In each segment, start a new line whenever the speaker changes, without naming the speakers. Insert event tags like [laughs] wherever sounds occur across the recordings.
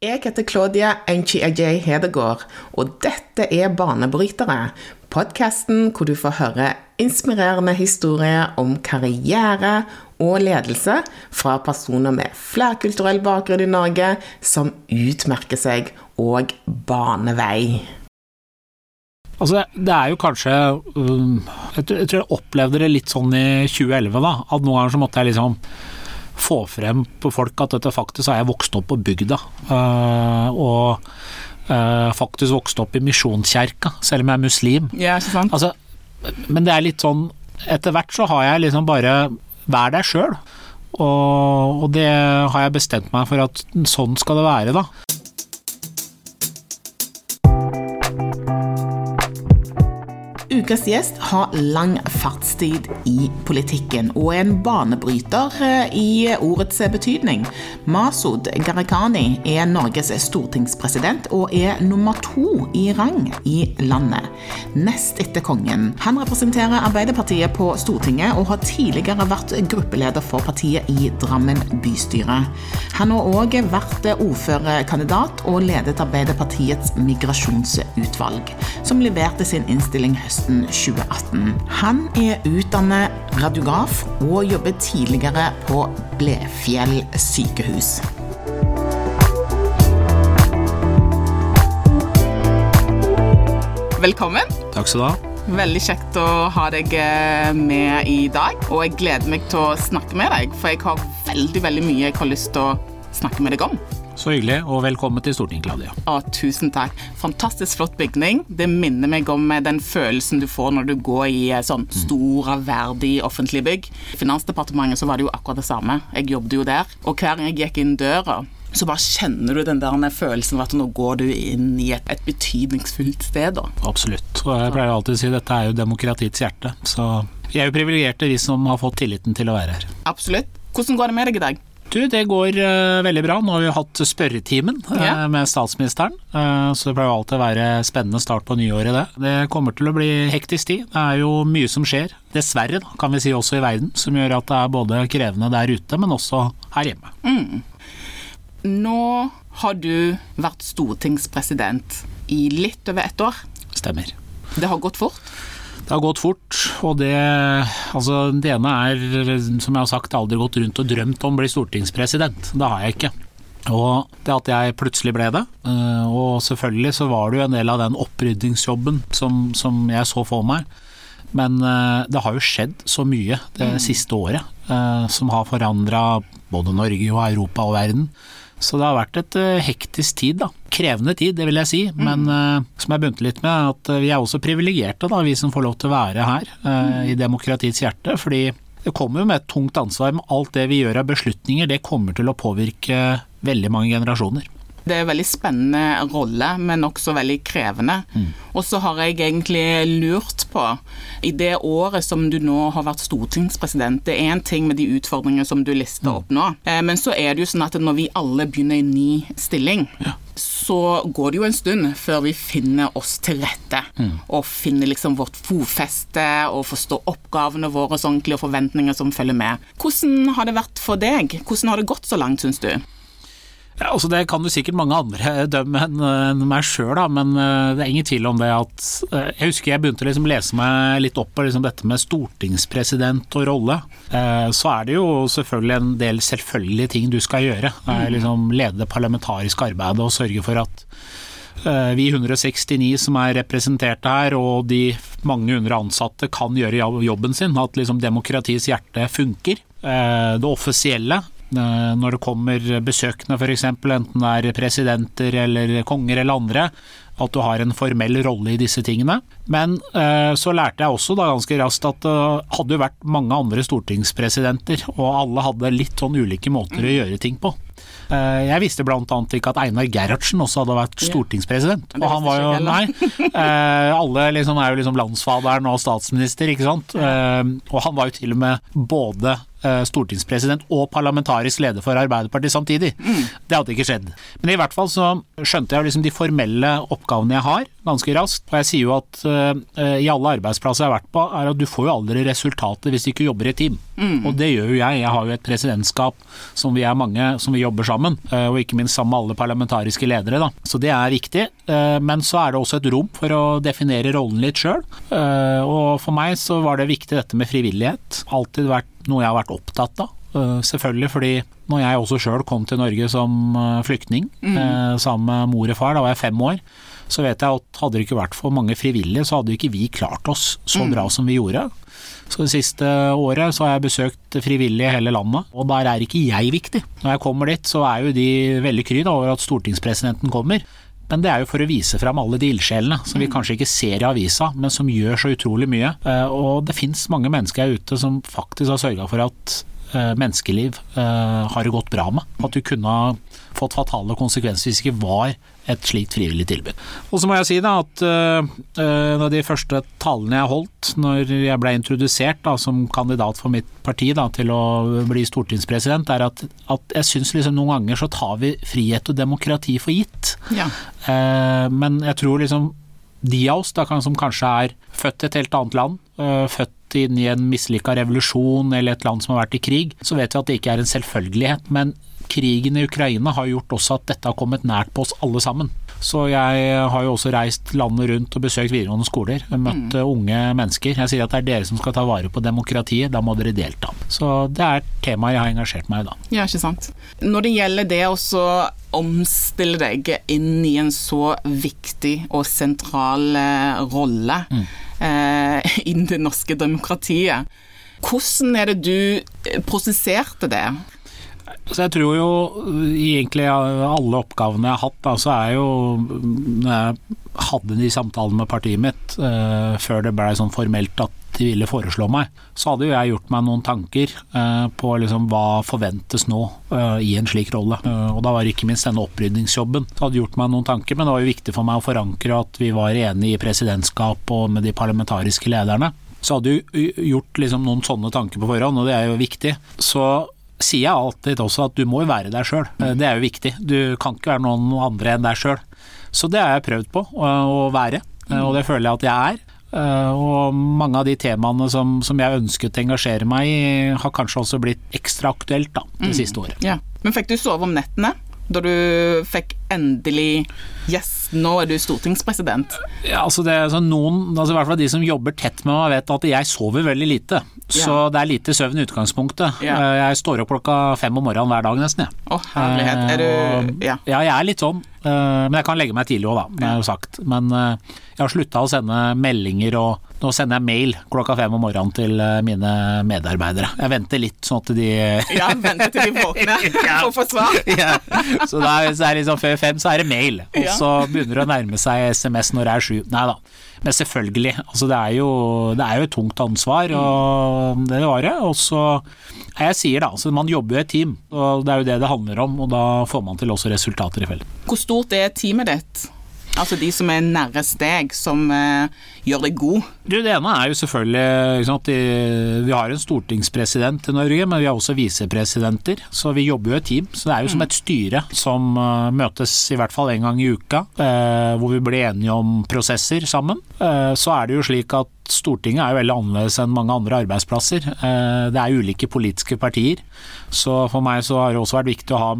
Jeg heter Claudia Enchi-Ajay Hedegaard, og dette er Banebrytere. Podkasten hvor du får høre inspirerende historier om karriere og ledelse fra personer med flerkulturell bakgrunn i Norge som utmerker seg og baner vei.
Altså, det er jo kanskje um, Jeg tror jeg opplevde det litt sånn i 2011, da. At noen ganger så måtte jeg liksom få frem på folk at dette faktisk har jeg vokst opp på bygda. Uh, og uh, faktisk vokst opp i misjonskjerka, selv om jeg er muslim.
Ja, ikke sant?
Altså, men det er litt sånn Etter hvert så har jeg liksom bare Vær deg sjøl. Og, og det har jeg bestemt meg for at sånn skal det være, da.
Ukas gjest har lang fartstid i politikken og er en banebryter eh, i ordets betydning. Masud Gharahkhani er Norges stortingspresident og er nummer to i rang i landet, nest etter kongen. Han representerer Arbeiderpartiet på Stortinget og har tidligere vært gruppeleder for partiet i Drammen bystyre. Han har òg vært ordførerkandidat og ledet Arbeiderpartiets migrasjonsutvalg, som leverte sin innstilling høsten 2018. Han er utdannet radiograf og jobber tidligere på Blefjell sykehus. Velkommen.
Takk skal du ha.
Veldig kjekt å ha deg eh, med i dag. Og jeg gleder meg til å snakke med deg, for jeg har veldig veldig mye jeg har lyst til å snakke med deg om.
Så hyggelig, og velkommen til Stortinget, Claudia.
Å, tusen takk. Fantastisk flott bygning. Det minner meg om eh, den følelsen du får når du går i eh, sånn stor, verdig offentlig bygg. I Finansdepartementet så var det jo akkurat det samme. Jeg jobbet jo der. Og hver gang jeg gikk inn døra, så bare kjenner du den der følelsen av at nå går du inn i et, et betydningsfullt sted. Da.
Absolutt. Og jeg pleier alltid å si at dette er jo demokratiets hjerte. Så vi er jo privilegerte, vi som har fått tilliten til å være her.
Absolutt. Hvordan går det med deg i dag?
Du, det går uh, veldig bra. Nå har vi hatt spørretimen uh, med statsministeren, uh, så det pleier alltid å være spennende start på nyåret, det. Det kommer til å bli hektisk tid. Det er jo mye som skjer, dessverre, da, kan vi si også i verden, som gjør at det er både krevende der ute, men også her hjemme.
Nå har du vært stortingspresident i litt over ett år.
Stemmer.
Det har gått fort.
Det har gått fort, og det Altså, det ene er, som jeg har sagt, aldri gått rundt og drømt om å bli stortingspresident. Det har jeg ikke. Og det at jeg plutselig ble det, eh, og selvfølgelig så var det jo en del av den oppryddingsjobben som, som jeg så for meg. Men eh, det har jo skjedd så mye det siste året eh, som har forandra både Norge og Europa og verden. Så det har vært et eh, hektisk tid, da. Krevende tid, det vil jeg si. Men uh, som jeg begynte litt med, at eh, vi er også privilegerte, da, vi som får lov til å være her eh, i demokratiets hjerte. Fordi det kommer jo med et tungt ansvar, men alt det vi gjør av beslutninger, det kommer til å påvirke veldig mange generasjoner.
Det er en veldig spennende rolle, men også veldig krevende. Og så har jeg egentlig lurt på, i det året som du nå har vært stortingspresident, det er en ting med de utfordringene som du lister opp nå, eh, men så er det jo sånn at når vi alle begynner i ny stilling, så går det jo en stund før vi finner oss til rette, og finner liksom vårt fotfeste og forstår oppgavene våre og forventninger som følger med. Hvordan har det vært for deg? Hvordan har det gått så langt, syns du?
Ja, altså Det kan jo sikkert mange andre [laughs] dømme enn meg sjøl, men eh, det er ingen tvil om det at eh, Jeg husker jeg begynte å liksom lese meg litt opp på liksom dette med stortingspresident og rolle. Eh, Så er det jo selvfølgelig en del selvfølgelige ting du skal gjøre. Er liksom Lede det parlamentariske arbeidet og sørge for at vi 169 som er representert her, og de mange hundre ansatte kan gjøre jobben sin. At liksom demokratiets hjerte funker. Det offisielle, når det kommer besøkende f.eks., enten det er presidenter eller konger eller andre, at du har en formell rolle i disse tingene. Men eh, så lærte jeg også da ganske raskt at det hadde jo vært mange andre stortingspresidenter, og alle hadde litt sånn ulike måter å gjøre ting på. Eh, Jeg visste bl.a. ikke at Einar Gerhardsen også hadde vært stortingspresident. Og han var jo Nei. eh, Alle liksom er jo liksom landsfaderen og statsminister, ikke sant. Eh, Og han var jo til og med både eh, stortingspresident og parlamentarisk leder for Arbeiderpartiet samtidig. Det hadde ikke skjedd. Men i hvert fall så skjønte jeg liksom de formelle oppgavene jeg har, ganske raskt. Og jeg sier jo at uh, i alle arbeidsplasser jeg har vært på, er at du får jo aldri resultater hvis du ikke jobber i team. Og det gjør jo jeg. Jeg har jo et presidentskap som vi er mange som vi jobber sammen. Uh, og ikke minst sammen med alle parlamentariske ledere. Da. Så det er viktig. Men så er det også et rom for å definere rollen litt sjøl. Og for meg så var det viktig dette med frivillighet. Alltid vært noe jeg har vært opptatt av. Selvfølgelig fordi når jeg også sjøl kom til Norge som flyktning mm. sammen med mor og far, da var jeg fem år, så vet jeg at hadde det ikke vært for mange frivillige, så hadde ikke vi klart oss så mm. bra som vi gjorde. Så Det siste året så har jeg besøkt frivillige i hele landet, og der er ikke jeg viktig. Når jeg kommer dit, så er jo de veldig kry over at stortingspresidenten kommer. Men det er jo for å vise fram alle de ildsjelene som vi mm. kanskje ikke ser i avisa, men som gjør så utrolig mye. Eh, og det fins mange mennesker her ute som faktisk har sørga for at eh, menneskeliv eh, har det gått bra med. At du kunne ha fått fatale konsekvenser hvis det ikke var et slikt frivillig tilbud. Og så må jeg si da at uh, en av de første talene jeg holdt når jeg ble introdusert da, som kandidat for mitt parti da, til å bli stortingspresident, er at, at jeg syns liksom noen ganger så tar vi frihet og demokrati for gitt. Ja. Uh, men jeg tror liksom de av oss da, som kanskje er født i et helt annet land, født inn i en mislykka revolusjon eller et land som har vært i krig, så vet vi at det ikke er en selvfølgelighet. Men krigen i Ukraina har gjort også at dette har kommet nært på oss alle sammen. Så jeg har jo også reist landet rundt og besøkt videregående skoler. Møtt mm. unge mennesker. Jeg sier at det er dere som skal ta vare på demokratiet, da må dere delta. Så det er temaet jeg har engasjert meg i da.
Ja, ikke sant. Når det gjelder det å omstille deg inn i en så viktig og sentral eh, rolle mm. eh, [laughs] innen det norske demokratiet, hvordan er det du prosesserte det?
Så jeg tror jo egentlig alle oppgavene jeg har hatt, da, så er jo Når jeg hadde de samtalene med partiet mitt eh, før det blei sånn formelt at de ville foreslå meg, så hadde jo jeg gjort meg noen tanker eh, på liksom hva forventes nå eh, i en slik rolle. og da var det ikke minst denne opprydningsjobben. Så hadde gjort meg noen tanker, men det var jo viktig for meg å forankre at vi var enige i presidentskap og med de parlamentariske lederne. Så hadde jeg gjort liksom noen sånne tanker på forhånd, og det er jo viktig. Så sier jeg alltid også at du må jo være deg sjøl. Eh, det er jo viktig. Du kan ikke være noen andre enn deg sjøl. Så det har jeg prøvd på å være, eh, og det føler jeg at jeg er. Eh, og mange av de temaene som, som jeg ønsket å engasjere meg i, har kanskje også blitt ekstra aktuelt da, det mm. siste året.
Ja. Men fikk du sove om nettene? Da du fikk endelig Yes, nå er du stortingspresident.
Ja, altså det er sånn noen, altså i hvert fall de som jobber tett med meg, vet at jeg sover veldig lite. Så ja. det er lite søvn i utgangspunktet. Ja. Eh, jeg står opp klokka fem om morgenen hver dag nesten.
Ja. Å, herlighet. Er du
eh, ja. ja, jeg er litt sånn. Eh, men jeg kan legge meg tidlig òg, da. Det er jo sagt. Men jeg har slutta å sende meldinger og nå sender jeg mail klokka fem om morgenen til mine medarbeidere. Jeg venter litt sånn at de [laughs]
Ja, venter til de våkner for å få svar. [laughs] ja.
Så, da, så er det liksom før fem så er det mail, og så begynner det å nærme seg SMS når det er sju. Nei da. Men selvfølgelig, altså det, er jo, det er jo et tungt ansvar, og det var det. Og så jeg sier da, altså man jobber jo i et team, og det er jo det det handler om. Og da får man til også resultater i felt.
Hvor stort er teamet ditt? Altså de som er nærmest deg, som uh, gjør deg god?
Du, det ene er jo selvfølgelig sant, de, Vi har en stortingspresident i Norge, men vi har også visepresidenter. Så vi jobber jo i team. Så det er jo som mm. et styre som uh, møtes i hvert fall en gang i uka, uh, hvor vi blir enige om prosesser sammen. Så er det jo slik at Stortinget er jo veldig annerledes enn mange andre arbeidsplasser. Det er ulike politiske partier. Så for meg så har det også vært viktig å ha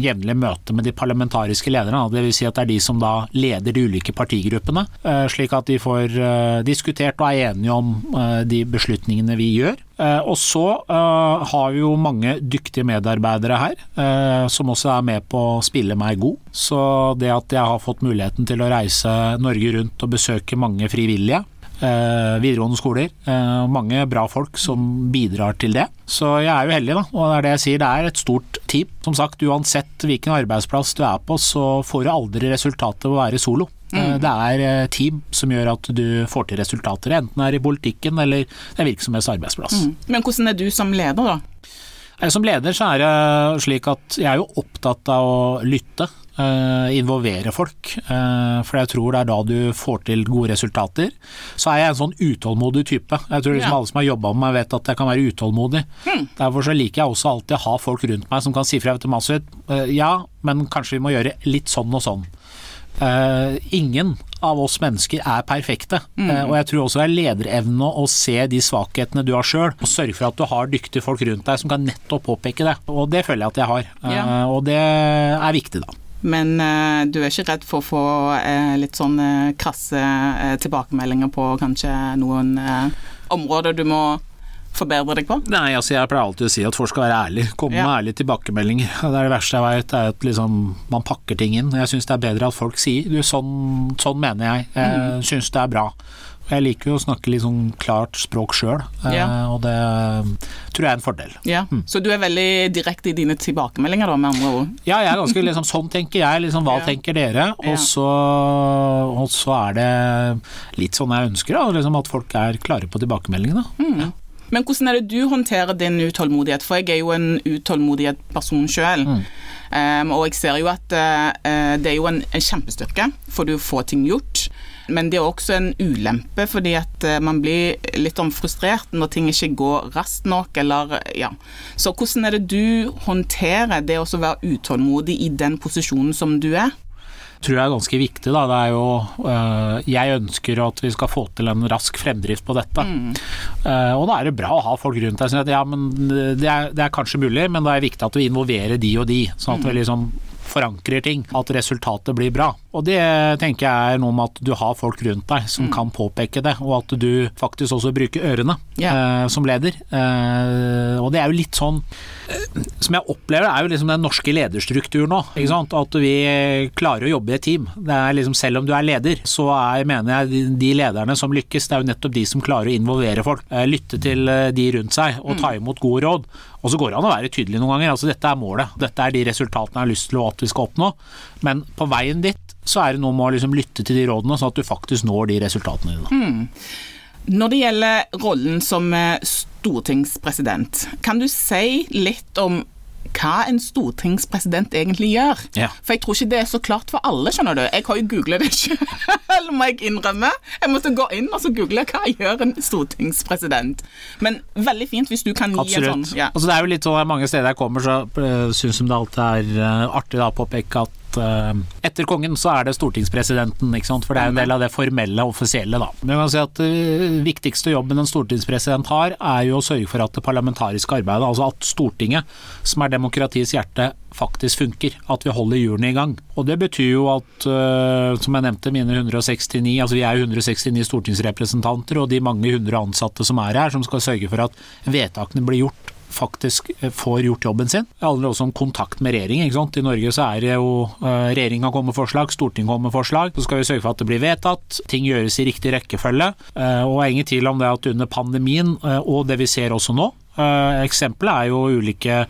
jevnlige møter med de parlamentariske lederne. Dvs. Si at det er de som da leder de ulike partigruppene, slik at de får diskutert og er enige om de beslutningene vi gjør. Og så har vi jo mange dyktige medarbeidere her, som også er med på å spille meg god. Så det at jeg har fått muligheten til å reise Norge rundt og besøke mange frivillige, eh, videregående skoler. Eh, mange bra folk som bidrar til det. Så jeg er jo heldig, da. Og det er det jeg sier, det er et stort team. Som sagt, uansett hvilken arbeidsplass du er på, så får du aldri resultatet ved å være solo. Eh, mm. Det er eh, team som gjør at du får til resultater, enten det er i politikken eller det er virksomhetsarbeidsplass. Mm.
Men hvordan er du som leder, da?
Eh, som leder så er det slik at jeg er jo opptatt av å lytte. Uh, involvere folk, uh, for jeg tror det er da du får til gode resultater. Så er jeg en sånn utålmodig type. Jeg tror liksom ja. alle som har jobba med meg vet at jeg kan være utålmodig. Hmm. Derfor så liker jeg også alltid å ha folk rundt meg som kan si fra til Masud uh, ja, men kanskje vi må gjøre litt sånn og sånn. ingen av oss mennesker er perfekte. Eh, og jeg tror også det er lederevne å se de svakhetene du har sjøl, og sørge for at du har dyktige folk rundt deg som kan nettopp påpeke det. Og det føler jeg at jeg har. Eh,
Ja.
Og det er viktig, da.
Men eh, du er ikke redd for å få eh, litt sånn eh, krasse eh, tilbakemeldinger på kanskje noen eh, områder du må forbedre deg på?
Nei, altså jeg pleier alltid å si at folk skal være ærlige. Komme
Ja.
med ærlige tilbakemeldinger. Det er det verste jeg vet, er at liksom, man pakker ting inn. Jeg syns det er bedre at folk sier du, sånn, sånn mener jeg, jeg
Mm.
syns det er bra. Jeg liker jo å snakke litt sånn klart språk sjøl,
Ja.
og det tror jeg er en fordel.
Ja. Så du er veldig direkte i dine tilbakemeldinger, da, med andre ord?
Ja, jeg er ganske [laughs] liksom sånn tenker jeg, liksom hva
Ja.
tenker dere? Og så, og så er det litt sånn jeg ønsker, da, liksom at folk er klare på tilbakemeldingene.
Mm. Men hvordan er det du håndterer din utålmodighet? For jeg er jo en utålmodig person sjøl. og jeg ser jo at uh, det er jo en, en kjempestyrke, for du får ting gjort. Men det er også en ulempe, fordi at eh, man blir litt frustrert når ting ikke går raskt nok, eller ja. Så hvordan er det du håndterer det å være utålmodig i den posisjonen som du er?
tror jeg er ganske viktig. Da. Det er jo, øh, jeg ønsker at vi skal få til en rask fremdrift på dette. Eh, og da er det bra å ha folk rundt deg som sier at ja, men det er, det er kanskje mulig, men det er viktig at vi involverer de og de, sånn at vi liksom forankrer ting, at resultatet blir bra. Og det tenker jeg er noe med at du har folk rundt deg som kan påpeke det, og at du faktisk også bruker ørene
yeah.
eh, som leder. Eh, og det er jo litt sånn som jeg opplever, det er jo liksom den norske lederstrukturen nå. At vi klarer å jobbe i et team. Det er liksom, selv om du er leder, så er, mener jeg de- de lederne som lykkes, det er jo nettopp de som klarer å involvere folk. eh, Lytte til eh, de rundt seg og ta imot gode råd. Og så går det an å være tydelig noen ganger. altså Dette er målet. Dette er de resultatene jeg har lyst til at vi skal oppnå. Men på veien dit så er det noe med å liksom lytte til de rådene, sånn at du faktisk når de resultatene dine.
Når det gjelder rollen som eh, stortingspresident, kan du si litt om hva en stortingspresident egentlig gjør?
Ja.
For jeg tror ikke det er så klart for alle, skjønner du. Jeg har jo googlet det [laughs] selv, må jeg innrømme. Jeg måtte gå inn og så google hva gjør en stortingspresident. Men veldig fint hvis du kan gi en
Absolutt.
sånn ja.
Altså, det er jo litt sånn mange steder jeg kommer, så uh, syns de det alltid er eh, artig da, å påpeke at eh, etter kongen så er det stortingspresidenten, ikke sant? for det er en del av det formelle, offisielle. da. Men jeg kan si at uh, viktigste jobben en stortingspresident har, er jo å sørge for at det parlamentariske arbeidet, altså at Stortinget, som er demokratiets hjerte, faktisk funker. At vi holder hjulene i gang. Og det betyr jo at, uh, som jeg nevnte, mine 169, altså vi er 169 stortingsrepresentanter, og de mange hundre ansatte som er her, som skal sørge for at vedtakene blir gjort faktisk eh, får gjort jobben sin. Det handler også om kontakt med regjeringen. ikke sant? I Norge så er det jo uh, regjeringa kommer med forslag, Stortinget kommer med forslag. Så skal vi sørge for at det blir vedtatt, ting gjøres i riktig rekkefølge. Uh, og det er ingen tvil om det at under pandemien, og det vi ser også nå, Eksempelet er jo ulike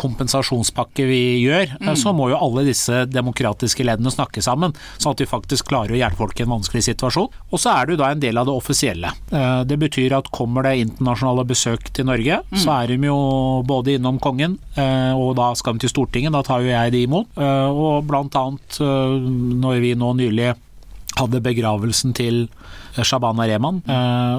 kompensasjonspakker vi gjør. Mm. så må jo alle disse demokratiske leddene snakke sammen, sånn at vi faktisk klarer å hjelpe folk i en vanskelig situasjon. Og så er du da en del av det offisielle. Uh, det betyr at kommer det internasjonale besøk til Norge, så er de jo både innom kongen, og da skal de til Stortinget, da tar jo jeg de imot. Og blant annet når vi nå nylig hadde begravelsen til Shabana Rehman,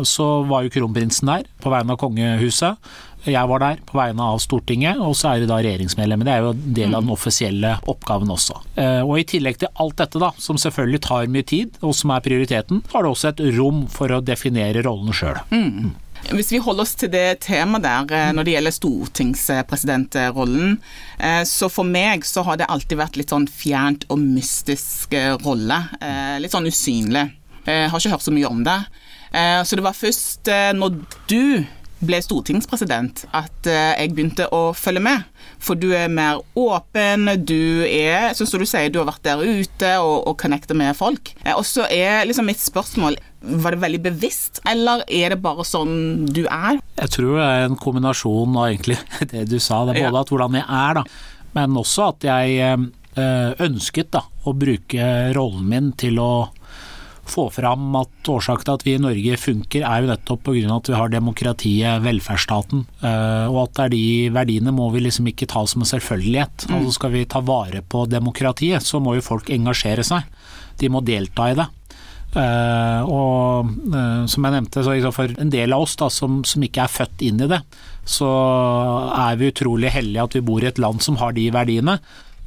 så var jo kronprinsen der på vegne av kongehuset. Jeg var der på vegne av Stortinget, og så er det da regjeringsmedlemmer. Det er jo en del av den offisielle oppgaven også. Og i tillegg til alt dette, da, som selvfølgelig tar mye tid, og som er prioriteten, har det også et rom for å definere rollene sjøl.
Hvis vi holder oss til det temaet der eh, når det gjelder stortingspresidentrollen, eh, så for meg så har det alltid vært litt sånn fjernt og mystisk eh, rolle. Litt sånn usynlig. Jeg har ikke hørt så mye om det. Så det var først når du ble stortingspresident at jeg begynte å følge med. For du er mer åpen, du er, sånn som du sier, du har vært der ute og, og connecter med folk. Og så er liksom mitt spørsmål var det veldig bevisst, eller er det bare sånn du er?
Jeg tror det er en kombinasjon av egentlig [laughs] det du sa. Det er både
Ja.
at hvordan jeg er, da, men også at jeg eh, ønsket da, å bruke rollen min til å få fram at årsaken til at vi i Norge funker, er jo nettopp pga. at vi har demokratiet, velferdsstaten. eh, Og at det er de verdiene må vi liksom ikke ta som en selvfølgelighet. Altså Skal vi ta vare på demokratiet, så må jo folk engasjere seg. De må delta i det. Uh, og uh, som jeg nevnte, så for en del av oss da, som, som, ikke er født inn i det, så er vi utrolig heldige at vi bor i et land som har de verdiene.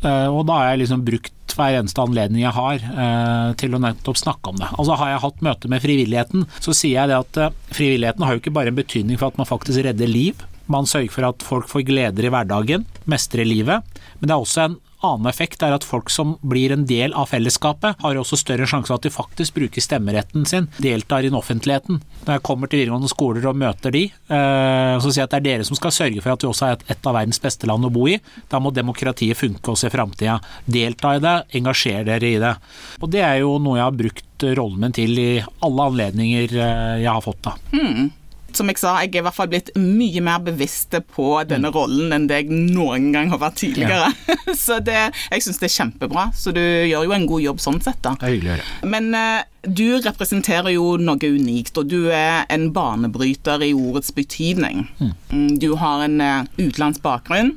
Og da har jeg liksom brukt hver eneste anledning jeg har eh, til å nettopp snakke om det. Altså Har jeg hatt møte med frivilligheten, så sier jeg det at eh, frivilligheten har jo ikke bare en betydning for at man faktisk redder liv. Man sørger for at folk får gleder i hverdagen, mestrer livet. Men det er også en annen effekt er at folk som blir en del av fellesskapet, har også større sjanse for at de faktisk bruker stemmeretten sin, deltar i den offentligheten. Når jeg kommer til videregående skoler og møter de, eh, så sier jeg at det er dere som skal sørge for at vi også er et av verdens beste land å bo i. Da må demokratiet funke også i framtida. Delta i det, engasjer dere i det. Og det er jo noe jeg har brukt rollen min til i alle anledninger eh, jeg har fått. da.
Mm som jeg sa, jeg er i hvert fall blitt mye mer bevisst på denne mm. rollen enn det jeg noen gang har vært tidligere. Ja. [laughs] så det, jeg syns det er kjempebra. Så du gjør jo en god jobb sånn sett, da.
Det er hyggelig å høre.
Men uh, du representerer jo noe unikt, og du er en banebryter i ordets betydning. Mm. mm du har en uh, utenlandsk bakgrunn.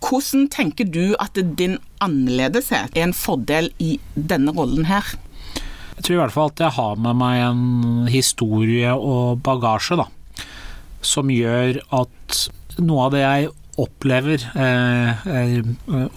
Hvordan tenker du at din annerledeshet er en fordel i denne rollen her?
Jeg tror i hvert fall at jeg har med meg en historie og bagasje, da som gjør at noe av det jeg opplever eh, er,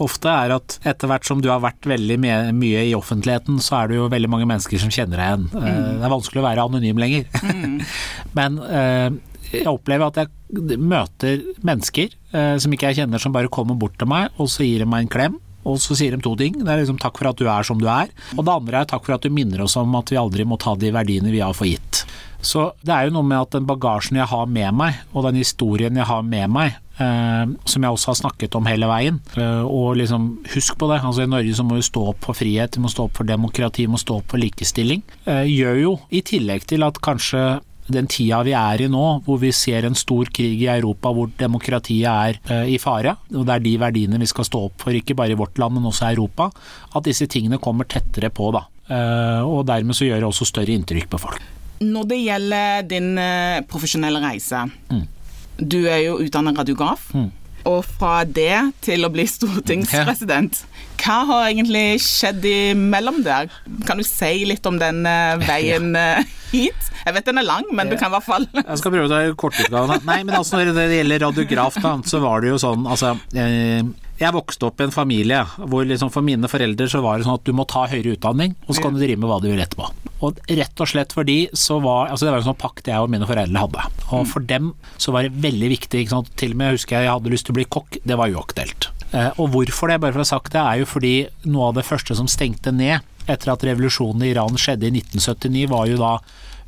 ofte, er at etter hvert som du har vært veldig mye i offentligheten, så er det jo veldig mange mennesker som kjenner deg igjen. Eh, mm. det er vanskelig å være anonym lenger. Mm. [laughs] Men eh, jeg opplever at jeg møter mennesker eh, som ikke jeg kjenner, som bare kommer bort til meg, og så gir de meg en klem. Og så sier de to ting. Det er liksom takk for at du er som du er. Og det andre er takk for at du minner oss om at vi aldri må ta de verdiene vi har for gitt. Så det er jo noe med at den bagasjen jeg har med meg, og den historien jeg har med meg, eh, som jeg også har snakket om hele veien, eh, og liksom husk på det, altså i Norge så må vi stå opp for frihet, vi må stå opp for demokrati, vi må stå opp for likestilling, eh, gjør jo, i tillegg til at kanskje den tida vi er i nå, hvor vi ser en stor krig i Europa hvor demokratiet er uh, i fare, og det er de verdiene vi skal stå opp for, ikke bare i vårt land, men også i Europa, at disse tingene kommer tettere på. da. Uh, og dermed så gjør det også større inntrykk på folk.
Når det gjelder din uh, profesjonelle reise, mm. du er jo utdannet radiograf. Mm. Og fra det til å bli stortingspresident, [laughs] hva har egentlig skjedd imellom der? Kan du si litt om den [laughs] uh, veien uh, hit? Jeg vet den er lang, men du kan i hvert fall
Jeg skal prøve å ta kortutgaven. Nei, men altså når det gjelder radiograf, da, så var det jo sånn altså jeg vokste opp i en familie hvor liksom for mine foreldre så var det sånn at du må ta høyere utdanning, og så kan du drive med hva du vil etterpå. Og rett og slett fordi så var altså Det var en sånn pakt jeg og mine foreldre hadde. Og for dem så var det veldig viktig. Til og med jeg husker jeg hadde lyst til å bli kokk, det var uaktuelt. Eh, og hvorfor det, bare for å ha sagt det, er jo fordi noe av det første som stengte ned etter at revolusjonen i Iran skjedde i 1979, var jo da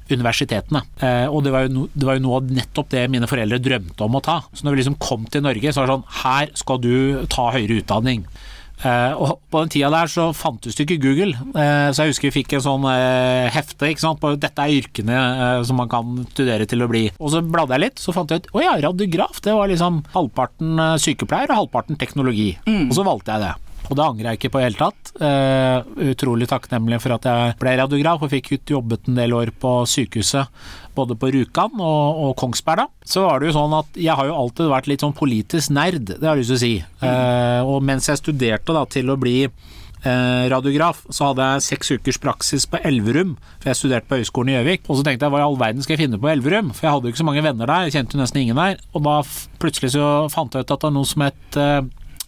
universitetene. Eh, og det var, jo, det var, jo, noe av nettopp det mine foreldre drømte om å ta. Så når vi liksom kom til Norge, så var det sånn Her skal du ta høyere utdanning. Eh, og på den tida der så fantes det ikke Google, eh, så jeg husker vi fikk en sånn eh, hefte ikke sant, på dette er yrkene som man kan studere til å bli. Og så bladde jeg litt, så fant jeg ut å ja, radiograf, det var liksom halvparten sykepleier og halvparten teknologi. Mm. Og så valgte jeg det. Og det angrer jeg ikke på i hele tatt. Uh, utrolig takknemlig for at jeg ble radiograf og fikk jobbet en del år på sykehuset, både på Rjukan og, og, Kongsberg. da. Så var det jo sånn at jeg har jo alltid vært litt sånn politisk nerd, det har jeg lyst til å si. Uh, og mens jeg studerte da til å bli uh, radiograf, så hadde jeg seks ukers praksis på Elverum, for jeg studerte på Høgskolen i Gjøvik. Og så tenkte jeg hva i all verden skal jeg finne på Elverum, for jeg hadde jo ikke så mange venner der, jeg kjente jo nesten ingen der. Og da plutselig så fant jeg ut at det var noe som het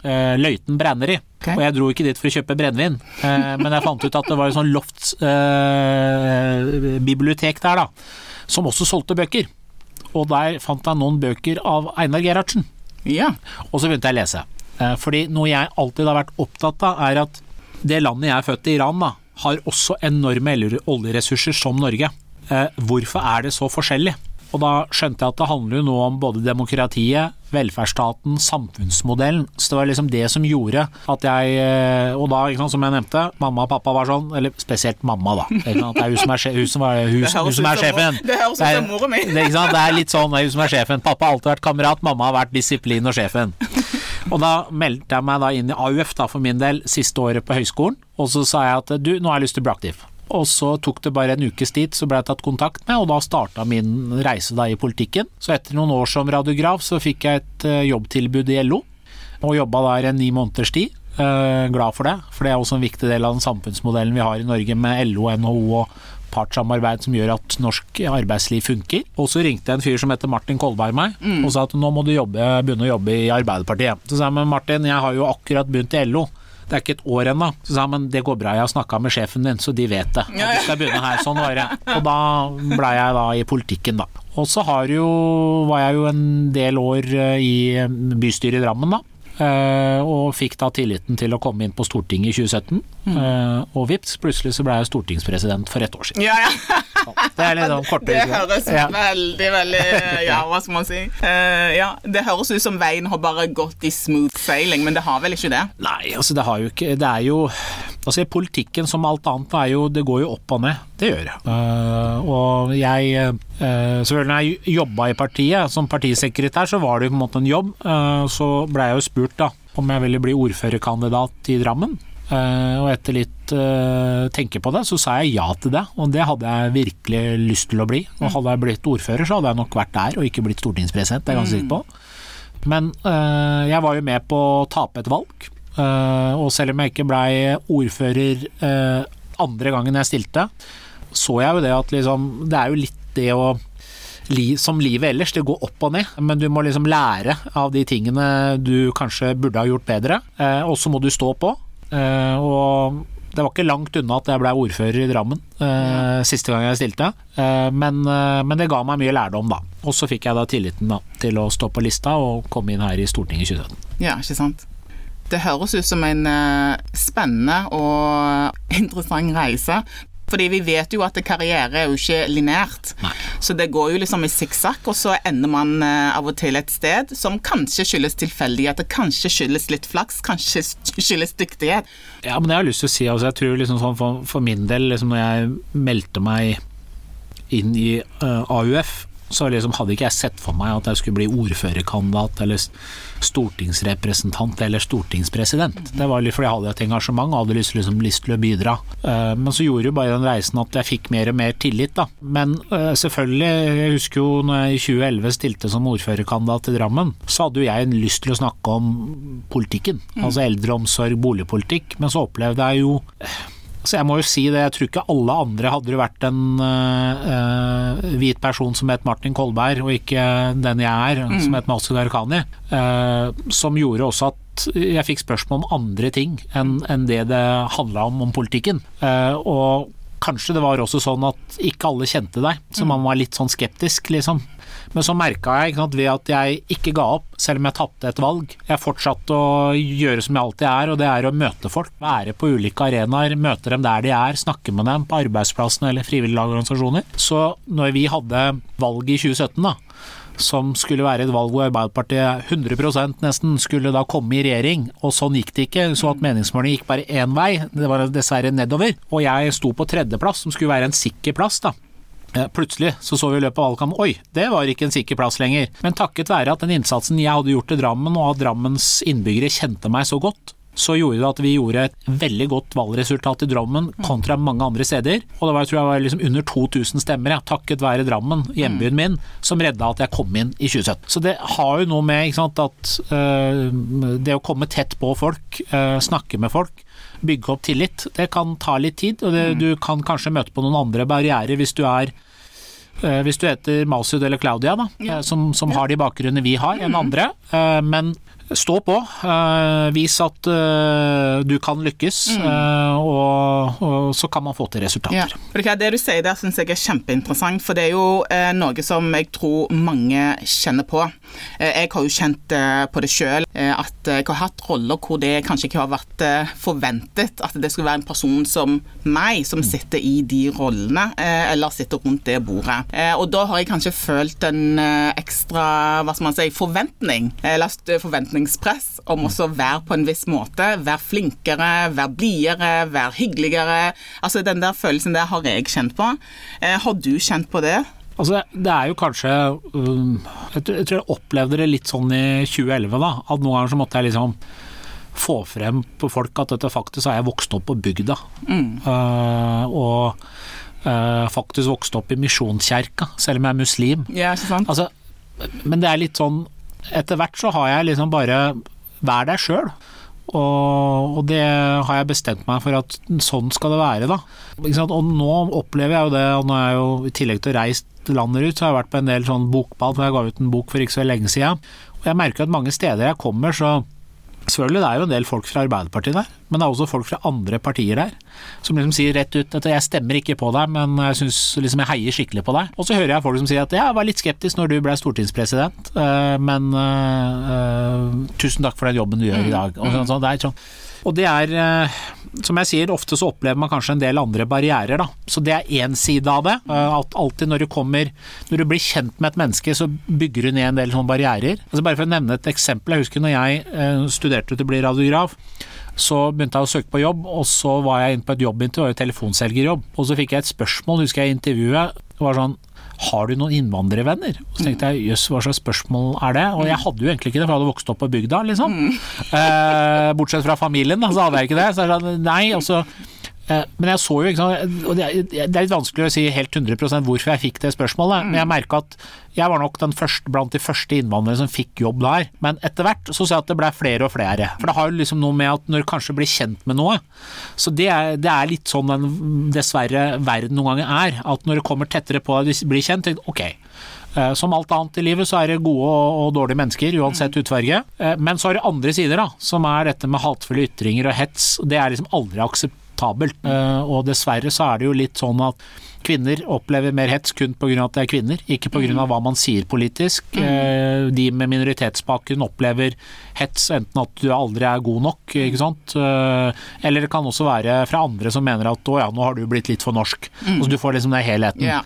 uh, Løiten Brenneri. Okay. Og jeg dro ikke dit for å kjøpe brennevin, uh, men jeg fant ut at det var et sånn loftsbibliotek uh, der, da, som også solgte bøker. Og der fant jeg noen bøker av Einar Gerhardsen.
Ja.
Og så begynte jeg å lese. Fordi noe jeg alltid har vært opptatt av, er at det landet jeg er født i, Iran, da, har også enorme oljeressurser som Norge. Hvorfor er det så forskjellig? Og da skjønte jeg at det handler jo nå om både demokratiet, velferdsstaten, samfunnsmodellen. Så det var liksom det som gjorde at jeg eh, Og da, sant, som jeg nevnte, mamma og pappa var sånn, eller spesielt mamma, da. Det er hun som er, hun som er, hun, hun som er sjefen.
Det høres ut som mora mi.
Det, er litt sånn, det er hun som er sjefen. Pappa har alltid vært kamerat, mamma har vært disiplin og sjefen. Og da meldte jeg meg da inn i AUF da, for min del siste året på høyskolen, og så sa jeg at du, nå har jeg lyst til å bli aktiv. Og så tok det bare en ukes tid, så ble jeg tatt kontakt med, og da starta min reise da i politikken. Så etter noen år som radiograf så fikk jeg et eh, jobbtilbud i LO, og jobba der en ni måneders tid. Eh, glad for det, for det er også en viktig del av den samfunnsmodellen vi har i Norge med LO, NHO og partssamarbeid som gjør at norsk arbeidsliv funker. Og så ringte en fyr som heter Martin Kolberg meg mm. og sa at nå må du jobbe, begynne å jobbe i Arbeiderpartiet. Så sa jeg men Martin, jeg har jo akkurat begynt i LO. Det er ikke et år ennå. Så sa han men det går bra, jeg har snakka med sjefen din, så de vet det. At du skal begynne her. Sånn var det. Og da blei jeg da i politikken, da. Og så var jeg jo en del år eh, i bystyret i Drammen, da. Uh, og fikk da tilliten til å komme inn på Stortinget i 2017. Mm. Uh, og vips, plutselig så ble jeg stortingspresident for ett år siden.
Ja, ja.
det er litt sånn
Det høres ja. veldig, veldig Ja, hva skal man si? Uh, ja, det høres ut som veien har bare gått i smooth sailing, men det har vel ikke det?
Nei, altså det har jo ikke Det er jo Altså Politikken som alt annet er jo, det går jo opp og ned. Det gjør det. og jeg Selvfølgelig når jeg jobba i partiet som partisekretær, så var det jo på en måte en jobb. så blei jeg jo spurt da, om jeg ville bli ordførerkandidat i Drammen. Uh, og etter litt tenke på det, så sa jeg ja til det. Og det hadde jeg virkelig lyst til å bli. Og hadde jeg blitt ordfører, så hadde jeg nok vært der og ikke blitt stortingspresident, det er jeg ganske sikker på. Men uh, jeg var jo med på å tape et valg. og selv om jeg ikke blei ordfører andre gangen jeg stilte, så jeg jo det at liksom Det er jo litt det å som livet ellers, det går opp og ned. Men du må liksom lære av de tingene du kanskje burde ha gjort bedre. Eh, og så må du stå på. Eh, og det var ikke langt unna at jeg ble ordfører i Drammen eh, siste gang jeg stilte. men, men, det ga meg mye lærdom, da. Og så fikk jeg da tilliten da, til å stå på lista og komme inn her i Stortinget i 2017.
Ja, ikke sant. Det høres ut som en spennende og [laughs] interessant reise. Fordi vi vet jo at karriere er jo ikke lineært. Så det går jo liksom i sikksakk, og så ender man eh, av og til et sted som kanskje skyldes tilfeldighet, kanskje skyldes litt flaks, kanskje skyldes dyktighet.
Ja, men jeg har lyst til å si, altså, jeg tror liksom sånn for, for min del, liksom når jeg meldte meg inn i uh, eh, AUF, så liksom hadde ikke jeg sett for meg at jeg skulle bli ordførerkandidat eller stortingsrepresentant eller stortingspresident. Det var litt fordi jeg hadde et engasjement og hadde lyst, liksom, lyst til å bidra. Eh, men så gjorde jo bare den reisen at jeg fikk mer og mer tillit, da. Men eh, selvfølgelig, jeg husker jo når jeg i 2011 stilte som ordførerkandidat i Drammen, så hadde jo jeg en lyst til å snakke om politikken. Mm. Altså eldreomsorg, boligpolitikk. Men så opplevde jeg jo så jeg må jo si det, jeg tror ikke alle andre hadde det vært en uh, hvit person som het Martin Kolberg, og ikke den jeg er, mm. som het Masud Arkani, uh, som gjorde også at jeg fikk spørsmål om andre ting enn en det det handla om om politikken. Uh, og kanskje det var også sånn at ikke alle kjente deg, så mm. man var litt sånn skeptisk, liksom. Men så merka jeg sant, ved at jeg ikke ga opp, selv om jeg tapte et valg. Jeg fortsatte å gjøre som jeg alltid er, og det er å møte folk. Være på ulike arenaer, møte dem der de er, snakke med dem på arbeidsplassen eller frivillige organisasjoner. Så når vi hadde valget i 2017, da, som skulle være et valg hvor Arbeiderpartiet 100% nesten skulle da komme i regjering, og sånn gikk det ikke. Så at meningsmålingene gikk bare én vei, det var dessverre nedover. Og jeg sto på tredjeplass, som skulle være en sikker plass, da. Plutselig så så vi i løpet av valgkampen oi, det var ikke en sikker plass lenger. Men takket være at den innsatsen jeg hadde gjort i Drammen, og at Drammens innbyggere kjente meg så godt, så gjorde det at vi gjorde et veldig godt valgresultat i Drammen kontra mange andre steder. Og det var, tror jeg var liksom under 2000 stemmer, ja, takket være Drammen, hjembyen min, som redda at jeg kom inn i 2017. Så det har jo noe med sant, at uh, det å komme tett på folk, uh, snakke med folk, bygge opp tillit. Det kan ta litt tid, og det, mm. du kan kanskje møte på noen andre barrierer hvis du er eh, hvis du heter Masud eller Claudia, da, ja. som, som ja. har de bakgrunnene vi har, enn mm. andre. Eh, men stå på. Uh, vis at uh, du kan lykkes, mm. uh, og, og, så kan man få til resultater. Ja.
Det, du sier der syns jeg er kjempeinteressant, for det er jo noe som jeg tror mange kjenner på. jeg har jo kjent på det sjøl, at jeg har hatt roller hvor det kanskje ikke har vært forventet at det skulle være en person som meg som sitter i de rollene, eller sitter rundt det bordet. og da har jeg kanskje følt en ekstra hva skal man si, forventning, eller forventning forventningspress om også å være på en viss måte. Være flinkere, være blidere, være hyggeligere. Altså Den der følelsen der har jeg kjent på. Eh, har du kjent på det?
Altså, det er jo kanskje um, Jeg tror jeg opplevde det litt sånn i 2011, da. At noen ganger så måtte jeg liksom få frem på folk at dette faktisk har jeg vokst opp på bygda. Mm. Uh, og uh, faktisk vokst opp i misjonskjerka, selv om jeg er muslim.
Ja, ikke sant?
Altså, men det er litt sånn etter hvert så har jeg liksom bare Vær deg sjøl. Og, det har jeg bestemt meg for at sånn skal det være, da. Og nå opplever jeg jo det, og nå er jeg jo i tillegg til å reist landet rundt, så har jeg vært på en del sånn bokbad, for jeg ga ut en bok for ikke så lenge siden. Og jeg merker at mange steder jeg kommer, så Selvfølgelig, det er jo en del folk fra Arbeiderpartiet der, men det er også folk fra andre partier der som liksom sier rett ut at jeg stemmer ikke på deg, men jeg synes liksom jeg heier skikkelig på deg. Og så hører jeg folk som sier at jeg var litt skeptisk når du ble stortingspresident, eh, men uh, uh, tusen takk for den jobben du gjør i dag. Og, sånn, det er sånn og det er, som jeg sier, ofte så opplever man kanskje en del andre barrierer, da. Så det er én side av det. At alltid når du kommer Når du blir kjent med et menneske, så bygger du ned en del sånne barrierer. Altså bare for å nevne et eksempel. Jeg husker når jeg studerte til å bli radiograf. Så begynte jeg å søke på jobb, og så var jeg inne på et jobbintervju, telefonselgerjobb. Og så fikk jeg et spørsmål, husker jeg intervjuet. Det var sånn har du noen innvandrervenner? Og så tenkte jeg jøss, hva slags spørsmål er det? Og jeg hadde jo egentlig ikke det, for jeg hadde vokst opp på bygda, liksom. Eh, bortsett fra familien, da, så hadde jeg ikke det. Så jeg sa nei, og så Eh, men jeg så jo ikke og Det er litt vanskelig å si helt 100% hvorfor jeg fikk det spørsmålet, men jeg merka at jeg var nok den første, blant de første innvandrere som fikk jobb der. Men etter hvert så ser jeg at det ble flere og flere. For det har jo liksom noe med at når du kanskje blir kjent med noe Så det er, det er litt sånn den dessverre verden noen ganger er. At når du kommer tettere på og blir kjent, ok. Eh, som alt annet i livet så er det gode og dårlige mennesker, uansett hudfarge. Eh, men så har det andre sider, da, som er dette med hatefulle ytringer og hets. Det er liksom aldri akseptert akseptabelt. Eh, og dessverre så er det jo litt sånn at kvinner opplever mer hets kun pga. at det er kvinner, ikke pga. Mm. hva man sier politisk. Mm. Eh, de med minoritetsbakgrunn opplever hets enten at du aldri er god nok, ikke sant. Eh, eller det kan også være fra andre som mener at å ja, nå har du blitt litt for norsk. Mm. Og så du får liksom den helheten. Yeah.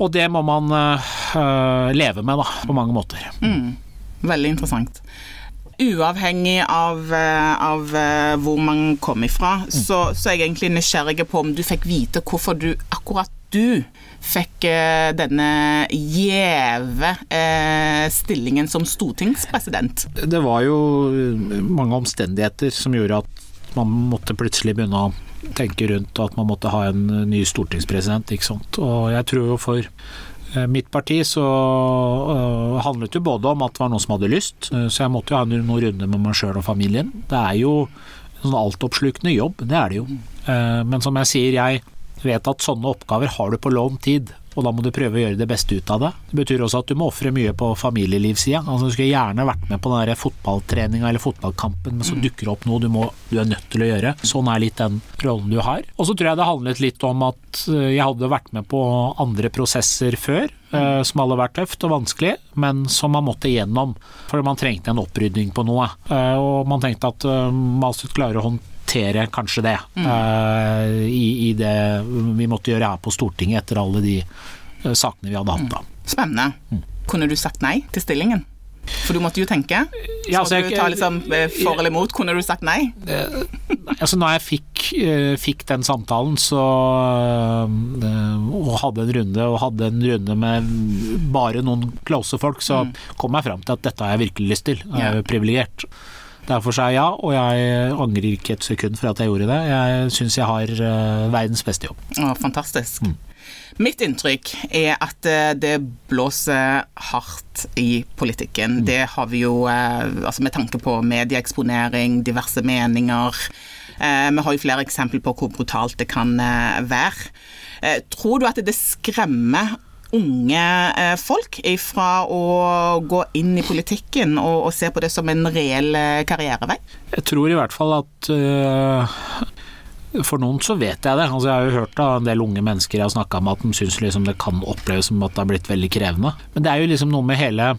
Og det må man uh, leve med, da, på mange måter.
Mm. Veldig interessant uavhengig av, eh, av, eh, hvor man kom ifra, så, så, er jeg egentlig nysgjerrig på om du fikk vite hvorfor du, akkurat du, fikk eh, denne gjeve stillingen som stortingspresident.
Det var jo mange omstendigheter som gjorde at man måtte plutselig begynne å tenke rundt at man måtte ha en ny stortingspresident. ikke sant? Og jeg tror jo for Eh, mitt parti så uh, handlet jo både om at det var noen som hadde lyst, uh, så jeg måtte jo ha noen runder med meg sjøl og familien. Det er jo en sånn altoppslukende jobb, det er det jo. Men som jeg sier, jeg vet at sånne oppgaver har du på lånt tid og da må du prøve å gjøre det beste ut av det. Det betyr også at du må ofre mye på familielivssida. Altså, du skulle gjerne vært med på den fotballtreninga eller fotballkampen, men så mm. dukker det opp noe du, må, du, er nødt til å gjøre. Sånn er litt den rollen du har. Og så tror jeg det handlet litt om at eh, jeg hadde vært med på andre prosesser før, eh, som hadde vært tøft og vanskelig, men som man måtte igjennom. Fordi man trengte en opprydning på noe. Eh, og man tenkte at man klarer klare å håndtere håndtere kanskje det, mm. uh, i, i, det vi måtte gjøre her på Stortinget etter alle de uh, sakene vi hadde hatt da.
Mm. Spennende. Mm. Kunne du sagt nei til stillingen? For du måtte jo tenke. Så ja, altså, du ta liksom eh, for eller imot. Kunne du sagt nei?
altså når jeg fikk, fikk den samtalen så og hadde en runde, og hadde en runde med bare noen close folk, så mm. kom jeg fram til at dette har jeg virkelig lyst til. Jeg er jo privilegert. Derfor sa jeg ja, og jeg angrer ikke et sekund for at jeg gjorde det. Jeg syns jeg har uh, verdens beste jobb.
Å, fantastisk. Mm. Mitt inntrykk er at eh, det blåser hardt i politikken. Mm. Det har vi jo uh, altså med tanke på medieeksponering, diverse meninger. Vi har jo flere eksempler på hvor brutalt det kan være. Tror du at det skremmer unge eh, folk fra å gå inn i politikken og, og se på det som en reell eh, karrierevei?
Jeg tror i hvert fall at uh, for noen så vet jeg det. Altså, jeg har jo hørt av en del unge mennesker jeg har snakka med at de syns liksom det kan oppleves som at det har blitt veldig krevende. Men det er jo liksom noe med hele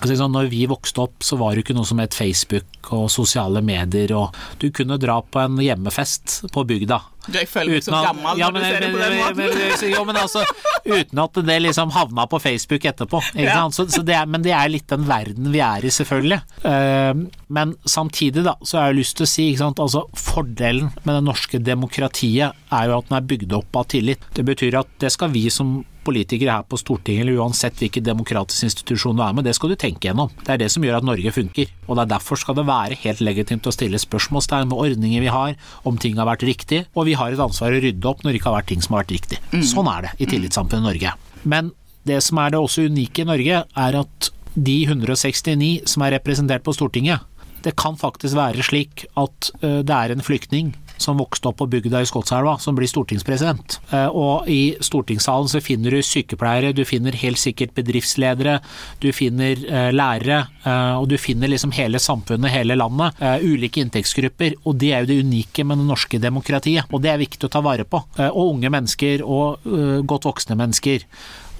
altså, sånn, Når vi vokste opp, så var det ikke noe som het Facebook og sosiale medier, og du kunne dra på en hjemmefest på bygda
jeg føler meg så gammel ja, når du ser det på den måten.
jo, men altså, uten at det liksom havna på Facebook etterpå. Ja. Så, så det er, men det er litt den verden vi er i, selvfølgelig. Uh, men samtidig da, så har jeg lyst til å si sant, altså, fordelen med det norske demokratiet er jo at den er bygd opp av tillit. Det betyr at det skal vi som politikere her på Stortinget, eller uansett hvilken demokratisk institusjon du er med, det skal du tenke gjennom. Det er det som gjør at Norge funker. Og det er derfor skal det være helt legitimt å stille spørsmålstegn med ordninger vi har, om ting har vært riktig. Og vi har et ansvar å rydde opp når det ikke har vært ting som har vært riktig. Mm. Sånn er det i tillitssamfunnet Norge. Men det som er det også unike i Norge, er at de 169 som er representert på Stortinget, det kan faktisk være slik at det er en flyktning som vokste opp på bygda i Skotselva, som blir stortingspresident. Eh, og i stortingssalen så finner du sykepleiere, du finner helt sikkert bedriftsledere, du finner eh, lærere, eh, og du finner liksom hele samfunnet, hele landet. Ulike inntektsgrupper. Og det er jo det unike med det norske demokratiet, og det er viktig å ta vare på. Og unge mennesker og godt voksne mennesker.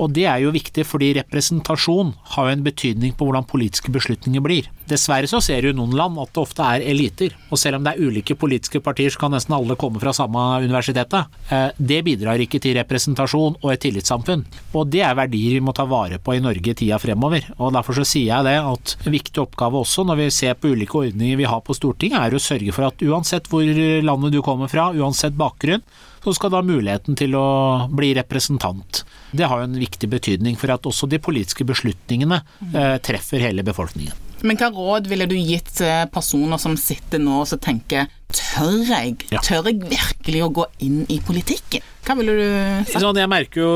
Og det er jo viktig fordi representasjon har jo en betydning på hvordan politiske beslutninger blir. Dessverre så ser du i noen land at det ofte er eliter, og selv om det er ulike politiske partier, så kan nesten alle komme fra samme universitetet. Eh, det bidrar ikke til representasjon og et tillitssamfunn. Og det er verdier vi må ta vare på i Norge i tida fremover. Og derfor så sier jeg det at en viktig oppgave også når vi ser på ulike ordninger vi har på Stortinget, er å sørge for at uansett hvor landet du kommer fra, uansett bakgrunn, så skal du ha muligheten til å bli representant. Det har jo en viktig betydning for at også de politiske beslutningene eh, treffer hele befolkningen.
Men hva råd ville du gitt personer som sitter nå og tenker tør jeg? Ja. Tør jeg virkelig å gå inn i politikken? Hva ville du sagt?
Sånn, jeg merker jo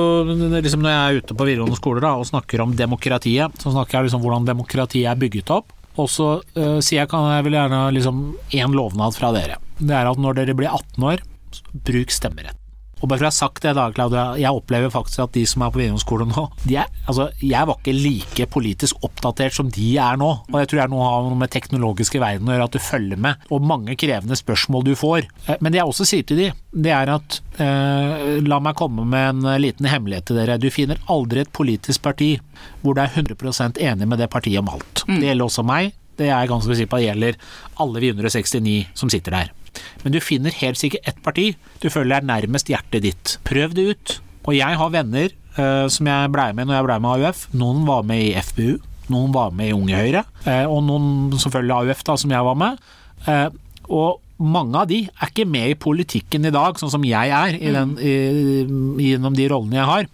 liksom når jeg er ute på videregående skoler da, og snakker om demokratiet, så snakker jeg liksom om hvordan demokratiet er bygget opp. Og så uh, sier jeg kan jeg vil gjerne liksom én lovnad fra dere. Det er at når dere blir 18 år, bruk stemmerett. Og bare for å ha sagt det, da, Claudia, jeg opplever faktisk at de som er på videregående skole nå er, altså, Jeg var ikke like politisk oppdatert som de er nå. Og jeg tror jeg nå har noe med teknologiske verden å gjøre, at du følger med. Og mange krevende spørsmål du får. Eh, men det jeg også sier til de, det er at eh, La meg komme med en liten hemmelighet til dere. Du finner aldri et politisk parti hvor du er 100% enig med det partiet om alt. Mm. Det gjelder også meg. Det er jeg ganske sikker på gjelder alle vi 169 som sitter der. Men du finner helt sikkert ett parti du føler er nærmest hjertet ditt. Prøv det ut. Og jeg har venner uh, som jeg blei med når jeg blei med AUF. Noen var med i FBU, noen var med i Unge Høyre, uh, og noen selvfølgelig AUF, da, som jeg var med. Uh, og mange av de er ikke med i politikken i dag, sånn som jeg er, i den, i, gjennom de rollene jeg har.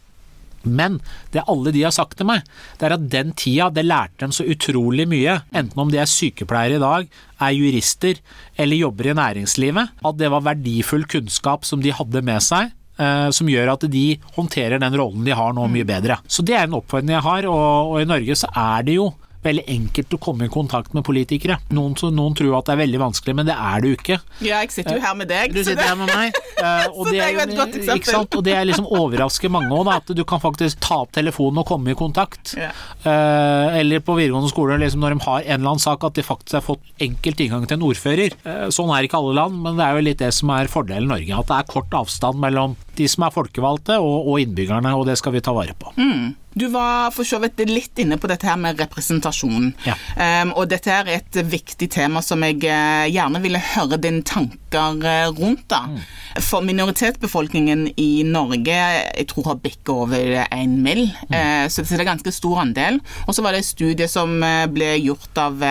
Men det alle de har sagt til meg, det er at den tida det lærte dem så utrolig mye, enten om de er sykepleiere i dag, er jurister eller jobber i næringslivet, at det var verdifull kunnskap som de hadde med seg. Eh, som gjør at de håndterer den rollen de har nå mye bedre. Så Det er en oppfordring jeg har, og, og i Norge så er det jo veldig enkelt å komme i kontakt med politikere. Noen, noen, tror at det er veldig vanskelig, men det er det jo ikke.
Ja, jeg sitter jo her med deg.
Du sitter her med meg. [laughs] Eh, og det, er jo et godt eksempel. Ikke sant? Og det er liksom overrasker mange òg, at du kan faktisk ta opp telefonen og komme i kontakt. Ja. Eh, eller på videregående skole, liksom når de har en eller annen sak, at de faktisk har fått enkelt inngang til en ordfører. Eh, sånn er ikke alle land, men det er jo litt det som er fordelen Norge. At det er kort avstand mellom de som er folkevalgte og, og innbyggerne, og det skal vi ta vare på.
Mm. Du var for så vidt litt inne på dette her med representasjon. Ja. Um, og dette er et viktig tema som jeg uh, gjerne ville høre dine tanker uh, rundt. da. Mm. For minoritetsbefolkningen i Norge jeg tror har bikket over én mill., mm. uh, så det er en ganske stor andel. Og så var det et studie som ble gjort av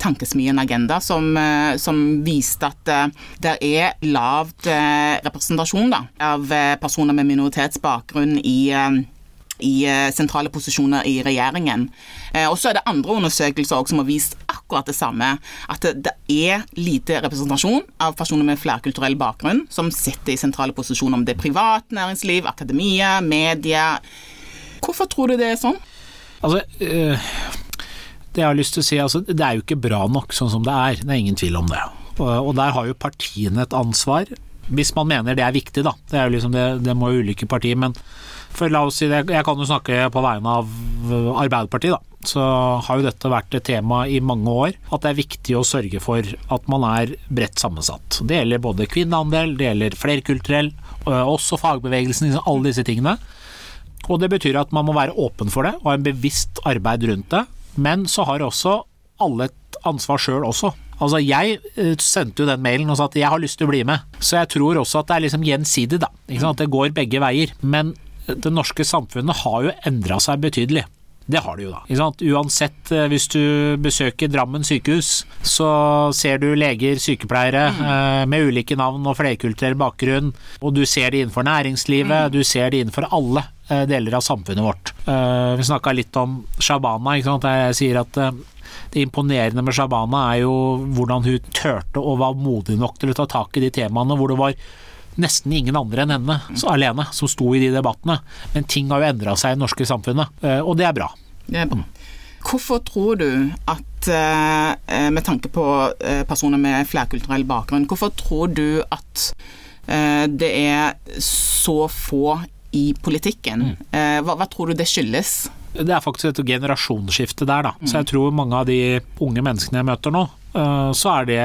Tankesmien Agenda, som, som viste at det er lavt representasjon da, av personer med minoritetsbakgrunn i i eh, sentrale posisjoner i regjeringen. Eh, og så er det andre undersøkelser som har vist akkurat det samme. At det er lite representasjon av personer med flerkulturell bakgrunn som sitter i sentrale posisjoner, om det er privat næringsliv, akademia, media. Hvorfor tror du det er sånn?
Altså, det jeg har lyst til å si, altså, det er jo ikke bra nok sånn som det er. Det er ingen tvil om det. Og der har jo partiene et ansvar. Hvis man mener det er viktig, da. Det, er jo liksom det, det må jo ulike partier. men for la oss si det, Jeg kan jo snakke på vegne av Arbeiderpartiet, da. Så har jo dette vært et tema i mange år. At det er viktig å sørge for at man er bredt sammensatt. Det gjelder både kvinneandel, det gjelder flerkulturell, også fagbevegelsen, liksom alle disse tingene. Og det betyr at man må være åpen for det og ha en bevisst arbeid rundt det. Men så har også alle et ansvar sjøl også. Altså Jeg sendte jo den mailen og sa at jeg har lyst til å bli med. Så jeg tror også at det er liksom gjensidig, da. At det går begge veier. Men det norske samfunnet har jo endra seg betydelig. Det har det jo, da. Uansett, eh, hvis du besøker Drammen sykehus, så ser du leger, sykepleiere mm. eh, med ulike navn og flerkulturell bakgrunn. Og du ser det innenfor næringslivet, mm. du ser det innenfor alle eh, deler av samfunnet vårt. Vi snakka litt om Shabana. Jeg sier at det imponerende med Shabana er jo hvordan hun turte og var modig nok til å ta tak i de temaene hvor det var nesten ingen andre enn henne så alene som sto i de debattene. Men ting har jo endra seg i det norske samfunnet, eh, og det er bra.
Det er bra. Hvorfor tror du at, eh, med tanke på eh, personer med flerkulturell bakgrunn, hvorfor tror du at det er så få i politikken? Mm. Hva, hva tror du det skyldes?
Det er faktisk et generasjonsskifte der, da. Så jeg tror mange av de unge menneskene jeg møter nå, så, det,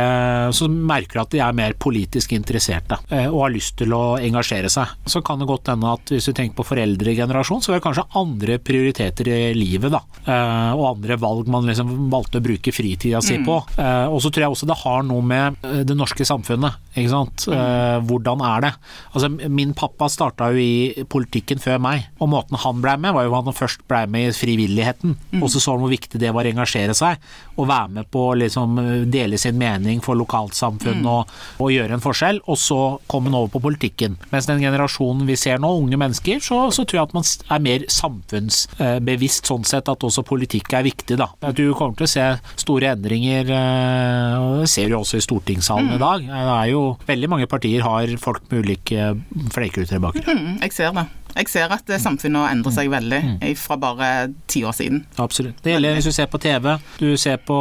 så merker du at de er mer politisk interesserte eh, og har lyst til å engasjere seg. Så kan det godt hende at hvis du tenker på foreldregenerasjon, så er det kanskje andre prioriteter i livet, da. Eh, og andre valg man liksom valgte å bruke fritida si på. Mm. Og så tror jeg også det har noe med det norske samfunnet, ikke sant. Mm. Hvordan er det? Altså, min pappa starta jo i politikken før meg, og måten han blei med, var jo at han først blei med i frivilligheten, mm. og så så han hvor viktig det var å engasjere seg, og være med på liksom dele sin mening for lokalsamfunn mm. og, og, gjøre en forskjell, og så komme han over på politikken. Mens den generasjonen vi ser nå, unge mennesker, så, så tror jeg at man er mer samfunnsbevisst sånn sett at også politikk er viktig. da. Du kommer til å se store endringer, eh, og det ser du også i stortingssalen mm. i dag. Det er jo Veldig mange partier har folk med ulike flerkulturelle bakgrunn.
Mm, jeg ser det. Jeg ser at samfunnet har endret seg mm. veldig mm. fra bare ti år siden.
Absolutt. Det gjelder hvis du ser på TV, du ser på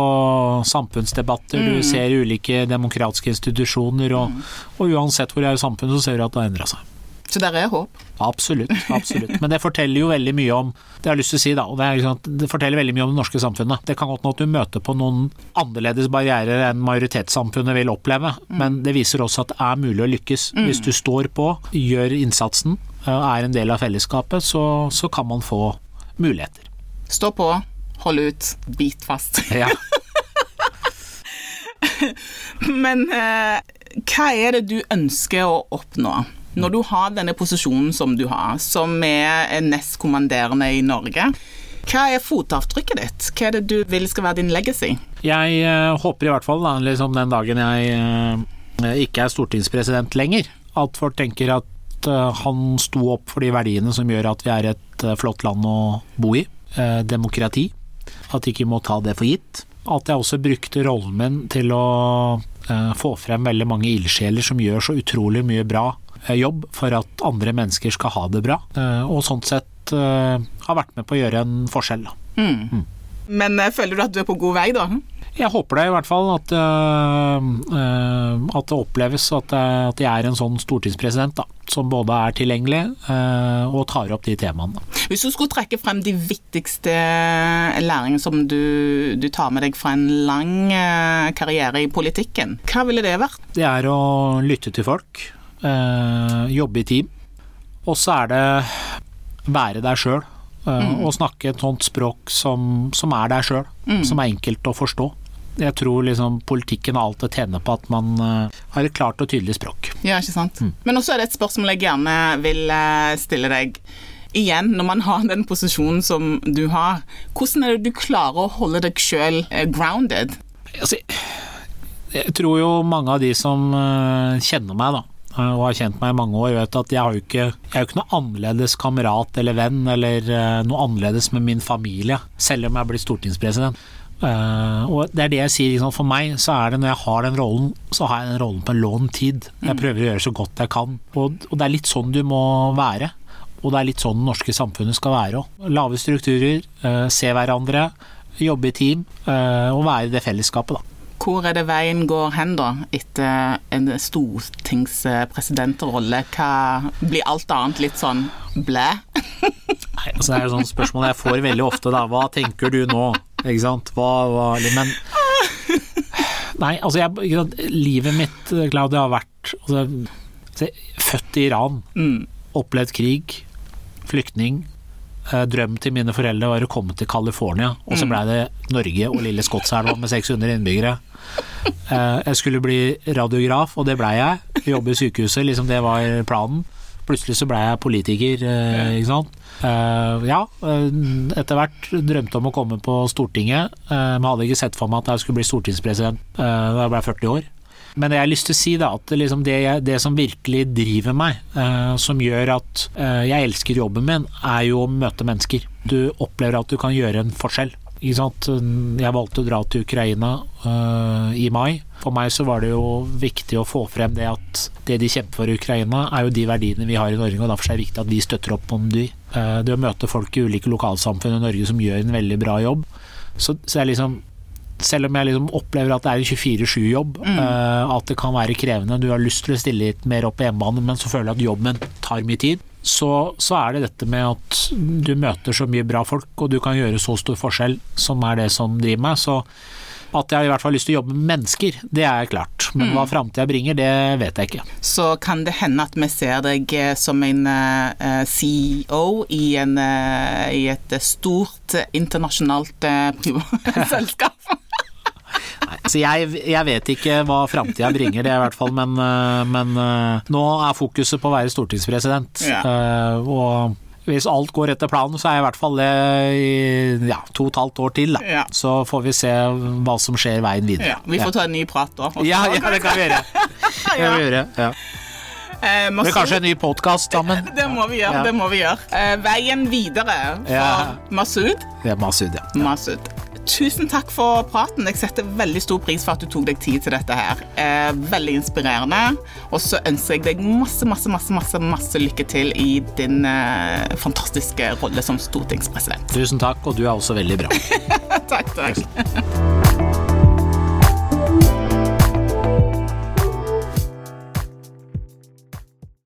samfunnsdebatter, mm. du ser ulike demokratiske institusjoner, og, mm. og uansett hvor det er i samfunnet, så ser du at det har endra seg.
Så der er håp?
Absolutt. absolutt. Men det forteller jo veldig mye om det jeg har lyst til å si da, og det, liksom, det forteller veldig mye om det norske samfunnet. Det kan godt hende at du møter på noen annerledes barrierer enn majoritetssamfunnet vil oppleve, mm. men det viser også at det er mulig å lykkes. Mm. Hvis du står på, gjør innsatsen, er en del av fellesskapet, så, så kan man få muligheter.
Stå på, hold ut, bit fast. Ja. [laughs] Men eh, hva er det du ønsker å oppnå? Når du har denne posisjonen som du har, som er nestkommanderende i Norge, hva er fotavtrykket ditt? Hva er det du vil skal være din legacy?
Jeg uh, håper i hvert fall da, liksom den dagen jeg uh, ikke er stortingspresident lenger, at folk tenker at Eh, han sto opp for de verdiene som gjør at vi er et flott land å bo i. Demokrati. At ikke vi må ta det for gitt. At jeg også brukte rollen min til å få frem veldig mange ildsjeler som gjør så utrolig mye bra jobb for at andre mennesker skal ha det bra. Og sånn sett har vært med på å gjøre en forskjell. Mm.
Mm. Men føler du at du er på god vei, da?
Jeg håper det i hvert fall. At, at det oppleves at, at, jeg er en sånn stortingspresident da, som både er tilgjengelig og tar opp de temaene.
Hvis du skulle trekke frem de viktigste læringene som du, du, tar med deg fra en lang karriere i politikken, hva ville det vært?
Det er å lytte til folk, jobbe i team. Og så er det være deg sjøl. Mm. Og snakke et sånt språk som, som er deg sjøl, mm. som er enkelt å forstå. Jeg tror liksom politikken har alt å tjene på at man uh, har et klart og tydelig språk.
Ja, ikke sant. Mm. Men også er det et spørsmål jeg gjerne vil stille deg. Igjen, når man har den posisjonen som du har, hvordan er det du klarer å holde deg sjøl grounded?
Altså, jeg tror jo mange av de som kjenner meg, da, og har kjent meg i mange år, vet at jeg, har jo ikke, jeg er jo ikke noe annerledes kamerat eller venn eller noe annerledes med min familie, selv om jeg blir stortingspresident. Uh, og det er det jeg sier, liksom, For meg så er det når jeg har den rollen, så har jeg den rollen på en lånt tid. Jeg mm. prøver å gjøre så godt jeg kan. Og, og, det er litt sånn du må være. Og det er litt sånn det norske samfunnet skal være òg. Lave strukturer, se hverandre, jobbe i team og være i det fellesskapet, da.
Hvor er det veien går hen, da, etter en stortingspresidentrolle? Hva Blir alt annet litt sånn blæ? [laughs]
Nei, altså det er jo sånn spørsmål jeg får veldig ofte, da. Hva tenker du nå? Ikke sant. Hva, hva Men Nei, altså jeg, Livet mitt, Claudia, har vært altså, Født i Iran. Mm. Opplevd krig. Flyktning. Eh, drømmen til mine foreldre var å komme til California, og så mm. blei det Norge og lille Skotselva med 600 innbyggere. Eh, jeg skulle bli radiograf, og det blei jeg. Jobbe i sykehuset, liksom det var planen. Plutselig så blei jeg politiker, eh, ikke sant. Ja, etter hvert drømte om å komme på Stortinget, men hadde ikke sett for meg at jeg skulle bli stortingspresident da jeg ble 40 år. Men jeg har lyst til å si da, at liksom det, det, som virkelig driver meg, eh, som gjør at eh, jeg elsker jobben min, er jo å møte mennesker. Du opplever at du kan gjøre en forskjell. Jeg valgte å dra til Ukraina uh, i mai. For meg så var det jo viktig å få frem det at det de kjemper for i Ukraina, er jo de verdiene vi har i Norge, og derfor er det viktig at vi støtter opp om de. Uh, det å møte folk i ulike lokalsamfunn i Norge som gjør en veldig bra jobb, Så, så jeg liksom selv om jeg liksom opplever at det er en 24-7-jobb,
Mm.
uh, at det kan være krevende, du har lyst til å stille litt mer opp på hjemmebane, men så føler jeg at jobben tar mye tid, så, så er det dette med at du møter så mye bra folk, og du kan gjøre så stor forskjell, som er det som driver meg. Så at jeg i hvert fall har lyst til å jobbe med mennesker, det er klart. Men
Mm.
hva framtida bringer, det vet jeg ikke.
Så kan det hende at vi ser deg eh, som en uh, CEO i, en, uh, i et stort eh, internasjonalt uh, [laughs] selskap.
Så jeg, jeg vet ikke hva framtida bringer, det i hvert fall, men, øh, men øh, nå er fokuset på å være stortingspresident.
Ja.
Øh, og hvis alt går etter planen, så er jeg i hvert fall det i ja, to og et halvt år til. Da.
Ja.
Så får vi se hva som skjer veien videre.
Ja, vi får ta en ny prat da.
ja, ja, det kan vi gjøre. [laughs] Det kan vi gjøre. Ja.
Eh,
Det
Masud,
blir kanskje en ny podkast sammen. [laughs]
det må vi gjøre. Det må vi gjøre. Eh, veien videre
for.
Masud.
Det er Masud, ja.
Masud. Tusen takk for praten. Jeg setter veldig stor pris for at du tok deg tid til dette her. Eh, veldig inspirerende. Og så ønsker jeg deg masse, masse, masse, masse, masse lykke til i din eh, fantastiske rolle som stortingspresident.
Tusen takk, og du er også veldig bra. [laughs]
takk, takk.